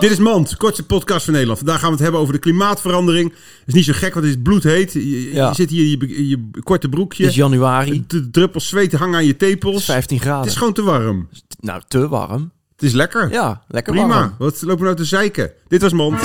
Dit is Mand, kortste podcast van Nederland. Vandaag gaan we het hebben over de klimaatverandering. Het is niet zo gek, want het is bloedheet. Je, zit hier in je, in je korte broekje. Het is januari. De druppels zweet hangen aan je Het is tepels. 15 graden. Het is gewoon te warm. Nou, te warm. Het is lekker. Ja, lekker Prima. warm. Wat lopen we nou te zeiken? Dit was Mand.